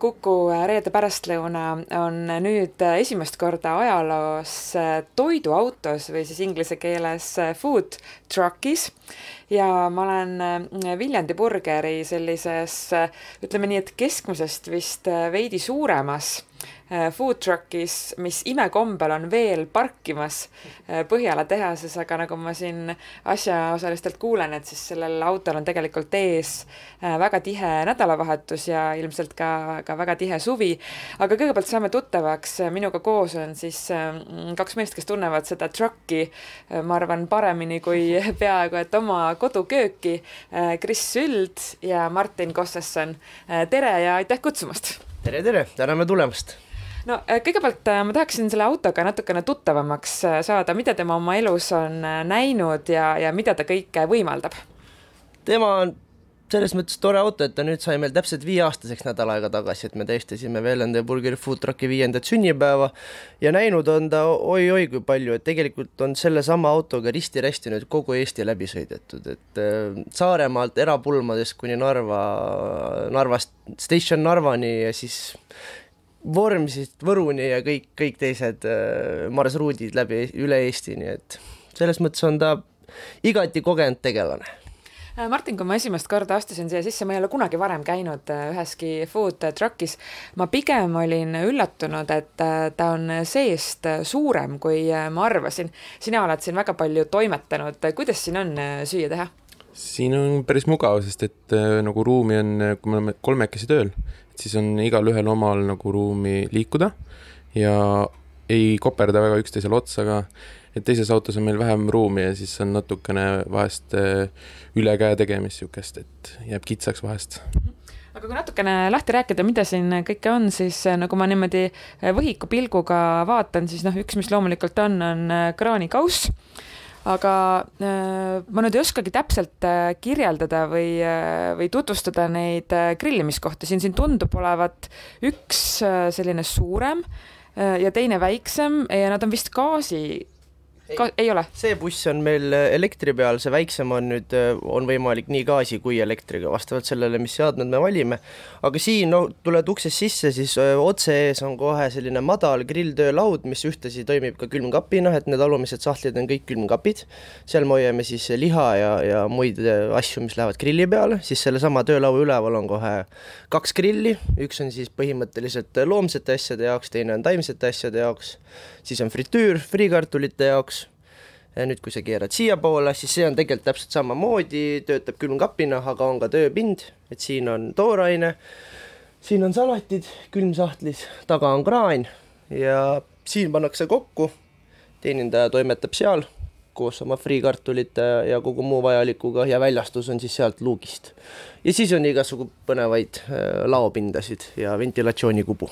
Kuku reede pärastlõuna on nüüd esimest korda ajaloos toiduautos või siis inglise keeles food truck'is. Ja ma olen Viljandi burgeri sellises ütleme nii, et keskmisest vist veidi suuremas Äh, food truck'is, mis imekombel on veel parkimas äh, Põhjala tehases, aga nagu ma siin asjaosalistelt kuulen, et siis sellel autol on tegelikult ees äh, väga tihe nädalavahetus ja ilmselt ka, ka väga tihe suvi. aga kõigepealt saame tuttavaks, minuga koos on siis kaks meest, kes tunnevad seda truck'i, ma arvan, paremini kui peaaegu et oma kodukööki. Kris Süld ja Martin Kossesson, tere ja aitäh kutsumast! Tere, tere, täname tulemast! no äh, kõigepealt äh, ma tahaksin selle autoga natukene tuttavamaks äh, saada, mida tema oma elus on näinud ja, ja mida ta kõike võimaldab? tema on selles mõttes tore auto, et ta nüüd sai meil täpselt viieaastaseks nädal aega tagasi, et me tähistasime Veelende Burgeri Food Trucki viiendat sünnipäeva ja näinud on ta oi-oi kui palju, et tegelikult on sellesama autoga risti-rästi nüüd kogu Eesti läbi sõidetud, et Saaremaalt erapulmadest kuni Narva, Narvast, Station Narvani ja siis Vormsist Võruni ja kõik, kõik teised äh, marsruudid läbi üle Eesti, nii et selles mõttes on ta igati kogenud tegelane. äh, Martin, kui ma esimest korda astusin siia sisse, ma ei ole kunagi varem käinud äh, üheski food truck'is. ma pigem olin üllatunud, et ta on seest suurem, kui ma arvasin. sina oled siin väga palju toimetanud, kuidas siin on süüa teha? siin on päris mugav, sest et nagu ruumi on, kui me oleme kolmekesi tööl, siis on igalühel omal nagu ruumi liikuda ja ei koperda väga üksteisele otsa ka, et teises autos on meil vähem ruumi ja siis on natukene vahest äh, ülekäe tegemist niisugust, et jääb kitsaks vahest. Aga kui natukene lahti rääkida, mida siin kõike on, siis äh, nagu ma niimoodi äh, võhiku pilguga vaatan, siis noh, üks, mis loomulikult on, on kraanikauss. Aga ma nüüd ei oskagi täpselt kirjeldada või, või tutvustada neid grillimiskohti, siin, siin tundub olevat üks selline suurem ja teine väiksem ja nad on vist gaasi Ka, ei ole? see buss on meil äh, elektri peal, see väiksem on nüüd, äh, on võimalik nii gaasi kui elektriga, vastavalt sellele, mis seadmed me valime. aga siin, no tuled uksest sisse, siis äh, otse ees on kohe selline madal grilltöölaud, mis ühtlasi toimib ka külmkapina, et need alumised sahtlid on kõik külmkapid. seal me hoiame siis liha ja, ja muid asju, mis lähevad grilli peale, siis sellesama töölaua üleval on kohe kaks grilli, üks on siis põhimõtteliselt loomsete asjade jaoks, teine on taimsete asjade jaoks, siis on fritüür friikartulite jaoks ja nüüd, kui sa keerad siiapoole, siis see on tegelikult täpselt samamoodi, töötab külmkapina, aga on ka tööpind, et siin on tooraine, siin on salatid külmsahtlis, taga on kraan ja siin pannakse kokku, teenindaja toimetab seal koos oma friikartulite ja kogu muu vajalikuga ja väljastus on siis sealt luugist. ja siis on igasugu põnevaid äh, laopindasid ja ventilatsioonikubu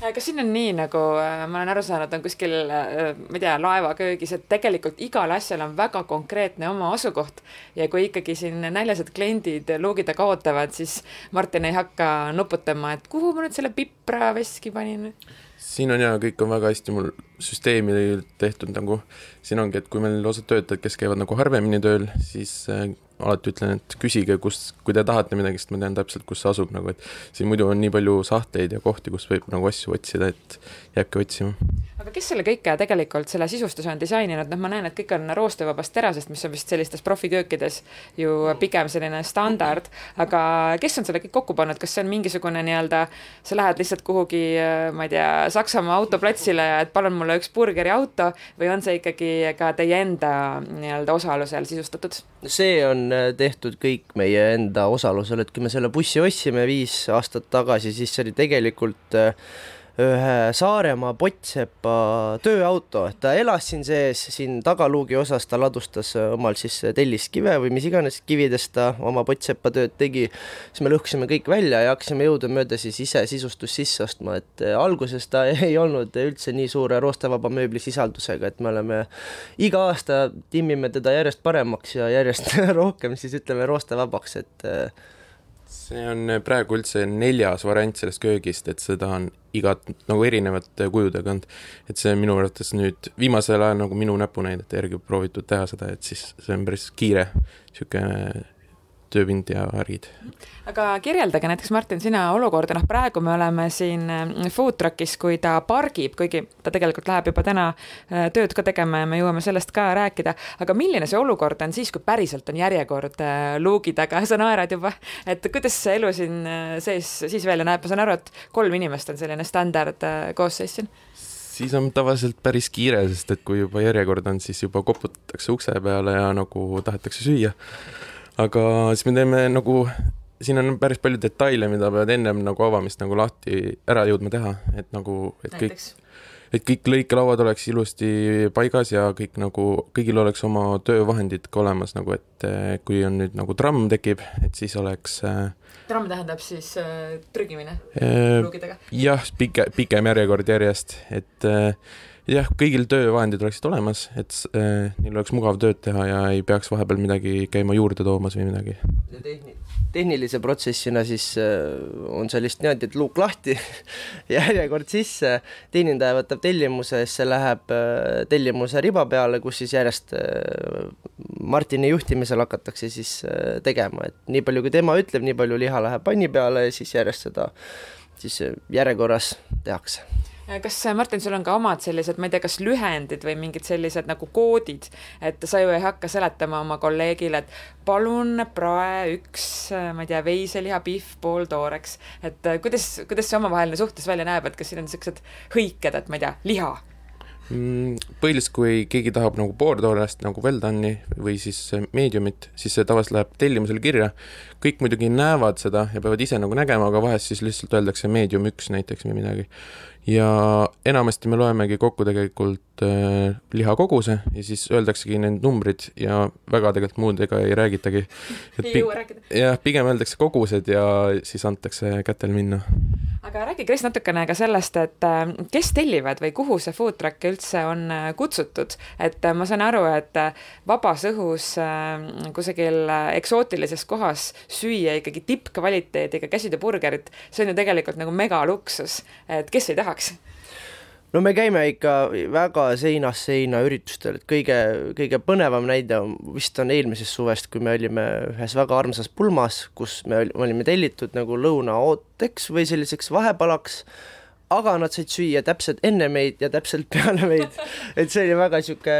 kas siin on nii, nagu äh, ma olen aru saanud, on kuskil, äh, ma ei tea, laevaköögis, et tegelikult igal asjal on väga konkreetne oma asukoht. Ja kui ikkagi siin näljased kliendid luugi taga ootavad, siis Martin ei hakka nuputama, et kuhu ma nüüd selle pipra veski panin. Siin on jaa, kõik on väga hästi mul süsteemi tehtud nagu, siin ongi, et kui meil osad töötajad, kes käivad nagu harvemini tööl, siis äh, alati ütlen, et küsige, kus, kui te tahate midagi, sest ma tean täpselt, kus see asub nagu, et siin muidu on nii palju sahtleid ja kohti, kus võib nagu asju otsida, et jääbki otsima. Aga kes selle kõike tegelikult, selle sisustuse on disaininud, noh, ma näen, et kõik on roostevabast terasest, mis on vist sellistes profiköökides ju pigem selline standard, aga kes on selle kõik kokku pannud, kas see on mingisugune nii-öelda, sa lähed lihtsalt kuhugi, ma ei tea, Saksamaa autoplatsile ja et palun mulle üks burgeriauto või on see ikkagi ka teie enda nii-öelda osalusel sisustatud? see on äh, tehtud kõik meie enda osalusel, et kui me selle bussi ostsime viis aastat tagasi, siis see oli tegelikult äh, ühe Saaremaa Pottsepa tööauto, et ta elas siin sees, siin tagaluugi osas ta ladustas omal siis telliskive või mis iganes kividest ta oma Pottsepa tööd tegi, siis me lõhkusime kõik välja ja hakkasime jõudumööda siis ise sisustust sisse ostma, et alguses ta ei olnud üldse nii suure roostevaba mööblisisaldusega, et me oleme iga aasta timmime teda järjest paremaks ja järjest rohkem siis ütleme roostevabaks, et see on praegu üldse neljas variant sellest köögist, et seda on igat nagu erinevate kujudega olnud. et see on minu arvates nüüd viimasel ajal nagu minu näpunäidete järgi proovitud teha seda, et siis see on päris kiire niisugune tööpind ja värgid. aga kirjeldage näiteks, Martin, sina olukorda, noh praegu me oleme siin food truck'is, kui ta pargib, kuigi ta tegelikult läheb juba täna tööd ka tegema ja me jõuame sellest ka rääkida, aga milline see olukord on siis, kui päriselt on järjekord luugi taga, sa naerad juba, et kuidas see elu siin sees siis välja näeb, ma saan aru, et kolm inimest on selline standard koosseis siin. Siis on tavaliselt päris kiire, sest et kui juba järjekord on, siis juba koputatakse ukse peale ja nagu tahetakse süüa. Aga siis me teeme nagu, siin on päris palju detaile, mida peavad ennem nagu avamist nagu lahti ära jõudma teha, et nagu, et kõik Näiteks? et kõik lõikelauad oleks ilusti paigas ja kõik nagu, kõigil oleks oma töövahendid ka olemas nagu, et eh, kui on nüüd nagu tramm tekib, et siis oleks äh, tramm tähendab siis äh, trügimine luugidega? jah, pike, pikem järjekord järjest, et äh, jah, kõigil töövahendid oleksid olemas, et äh, neil oleks mugav tööd teha ja ei peaks vahepeal midagi käima juurde toomas või midagi. tehni-, tehnilise protsessina siis äh, on see lihtsalt niimoodi, et luuk lahti järjekord sisse, teenindaja võtab tellimuse, siis see läheb äh, tellimuse riba peale, kus siis järjest äh, Martini juhtimisel hakatakse siis tegema, et nii palju, kui tema ütleb, nii palju liha läheb panni peale ja siis järjest seda siis järjekorras tehakse kas Martin, sul on ka omad sellised, ma ei tea, kas lühendid või mingid sellised nagu koodid, et sa ju ei hakka seletama oma kolleegile, et palun prae üks, ma ei tea, veiseliha pihv pooltooreks, et kuidas, kuidas see omavaheline suhtlus välja näeb, et kas siin on niisugused hõiked, et ma ei tea, liha Mm, põhiliselt, kui keegi tahab nagu pooltoorest nagu well done'i või siis meediumit, siis see tavaliselt läheb tellimusele kirja. kõik muidugi näevad seda ja peavad ise nagu nägema, aga vahest siis lihtsalt öeldakse meedium üks näiteks või midagi. Ja enamasti me loemegi kokku tegelikult äh, lihakoguse ja siis öeldaksegi need numbrid ja väga tegelikult muud ega ei räägitagi. ei jõua rääkida. jah, pigem öeldakse kogused ja siis antakse kätel minna aga räägi, Kris, natukene ka sellest, et äh, kes tellivad või kuhu see food truck üldse on äh, kutsutud, et äh, ma saan aru, et vabas õhus kusagil eksootilises kohas süüa ikkagi tippkvaliteediga käsitööburgerit, see on ju tegelikult nagu megaluksus, et kes ei tahaks? No me käime ikka väga seinast seina üritustel, et kõige, kõige põnevam näide on, vist on eelmisest suvest, kui me olime ühes väga armsas pulmas, kus me olime tellitud nagu lõunaooteks või selliseks vahepalaks aga nad said süüa täpselt enne meid ja täpselt peale meid. et see oli väga sihuke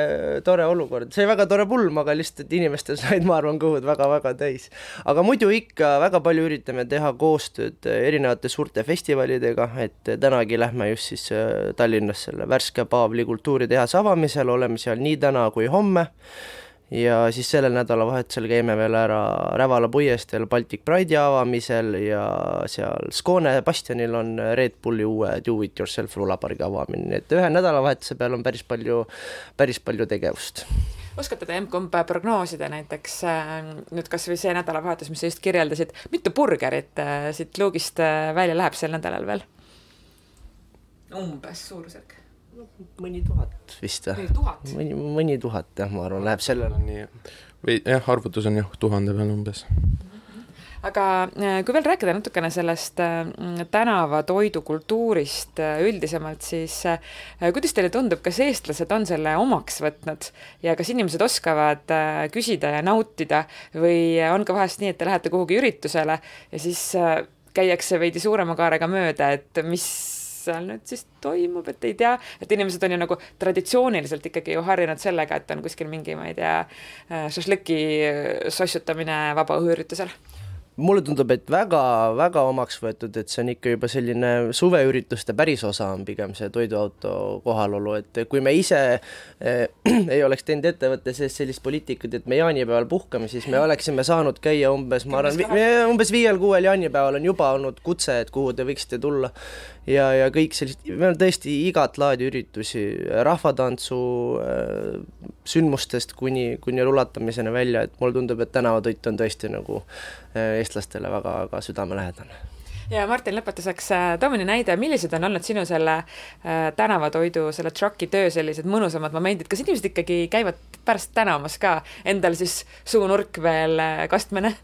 tore olukord, see oli väga tore pulm, aga lihtsalt inimestel said, ma arvan, kõhud väga-väga täis. aga muidu ikka väga palju üritame teha koostööd erinevate suurte festivalidega, et tänagi lähme just siis äh, Tallinnas selle värske Paavli kultuuritehase avamisel, oleme seal nii täna kui homme ja siis sellel nädalavahetusel käime veel ära Rävala puiesteel Baltic Pride'i avamisel ja seal Skåne bastionil on Red Bulli uue Do It Yourself rulapargi avamine, nii et ühe nädalavahetuse peal on päris palju, päris palju tegevust. Oskate te M-kumb prognoosida näiteks äh, nüüd kas või see nädalavahetus, mis sa just kirjeldasid, mitu burgerit äh, siit luugist äh, välja läheb sel nädalal veel? umbes suurusjärk mõni tuhat vist või? mõni, mõni tuhat jah, ma arvan, läheb sellele. nii, või jah, arvutus on jah, tuhande peal umbes aga äh, kui veel rääkida natukene sellest äh, tänavatoidukultuurist äh, üldisemalt, siis kuidas teile tundub, kas eestlased on selle omaks võtnud ja kas inimesed oskavad küsida ja nautida või on ka vahest nii, et te lähete kuhugi üritusele ja siis käiakse veidi suurema kaarega mööda, et mis seal nüüd siis toimub, et ei tea, et inimesed on ju nagu traditsiooniliselt ikkagi ju harjunud sellega, et on kuskil mingi, ma ei tea, šašlõki sossutamine vabaõhuüritusel mulle tundub, et väga-väga omaks võetud, et see on ikka juba selline suveürituste päris osa on pigem see toiduauto kohalolu, et kui me ise äh, ei oleks teinud ettevõtte sees sellist poliitikat, et me jaanipäeval puhkame, siis me oleksime saanud käia umbes, ma arvan, umbes viiel-kuuel jaanipäeval on juba olnud kutse, et kuhu te võiksite tulla. Ja, ja kõik sellised, meil on tõesti igat laadi üritusi, rahvatantsu äh, sündmustest kuni, kuni rulatamiseni välja, et mulle tundub, et tänavatoit on tõesti nagu äh, eestlastele väga-väga südamelähedane ja Martin, lõpetuseks äh, too mõni näide, millised on olnud sinu selle äh, tänavatoidu, selle truck'i töö sellised mõnusamad momendid, kas inimesed ikkagi käivad pärast tänamas ka, endal siis suunurk veel äh, kastmine?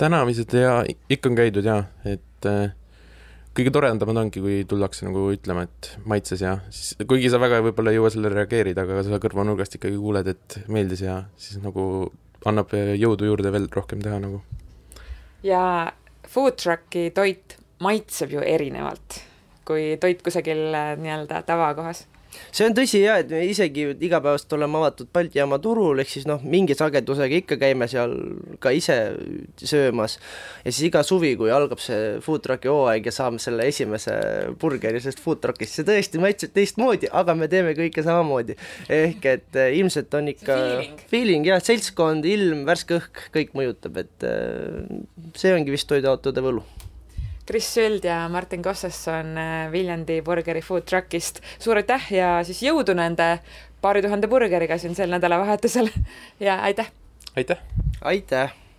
tänamised ja ikka on käidud ja, et äh, kõige toredamad ongi, kui tullakse nagu ütlema, et maitses ja siis, kuigi sa väga võib-olla ei jõua sellele reageerida, aga sa kõrvanurgast ikkagi kuuled, et meeldis ja siis nagu annab jõudu juurde veel rohkem teha nagu. ja food truck'i toit maitseb ju erinevalt kui toit kusagil äh, nii-öelda tavakohas see on tõsi ja, et me isegi igapäevaselt oleme avatud Balti jaama turul, ehk siis noh, mingi sagedusega ikka käime seal ka ise söömas. ja siis iga suvi, kui algab see food truck'i hooaeg ja saame selle esimese burgeri sellest food truck'ist, see tõesti maitseb teistmoodi, aga me teeme kõike samamoodi. ehk et äh, ilmselt on ikka feeling, feeling jah, seltskond, ilm, värske õhk, kõik mõjutab, et äh, see ongi vist toiduautode võlu Kris Süld ja Martin Kossesson äh, Viljandi Burgeri Food Truckist. suur aitäh ja siis jõudu nende paari tuhande burgeriga siin sel nädalavahetusel ja aitäh! aitäh! aitäh!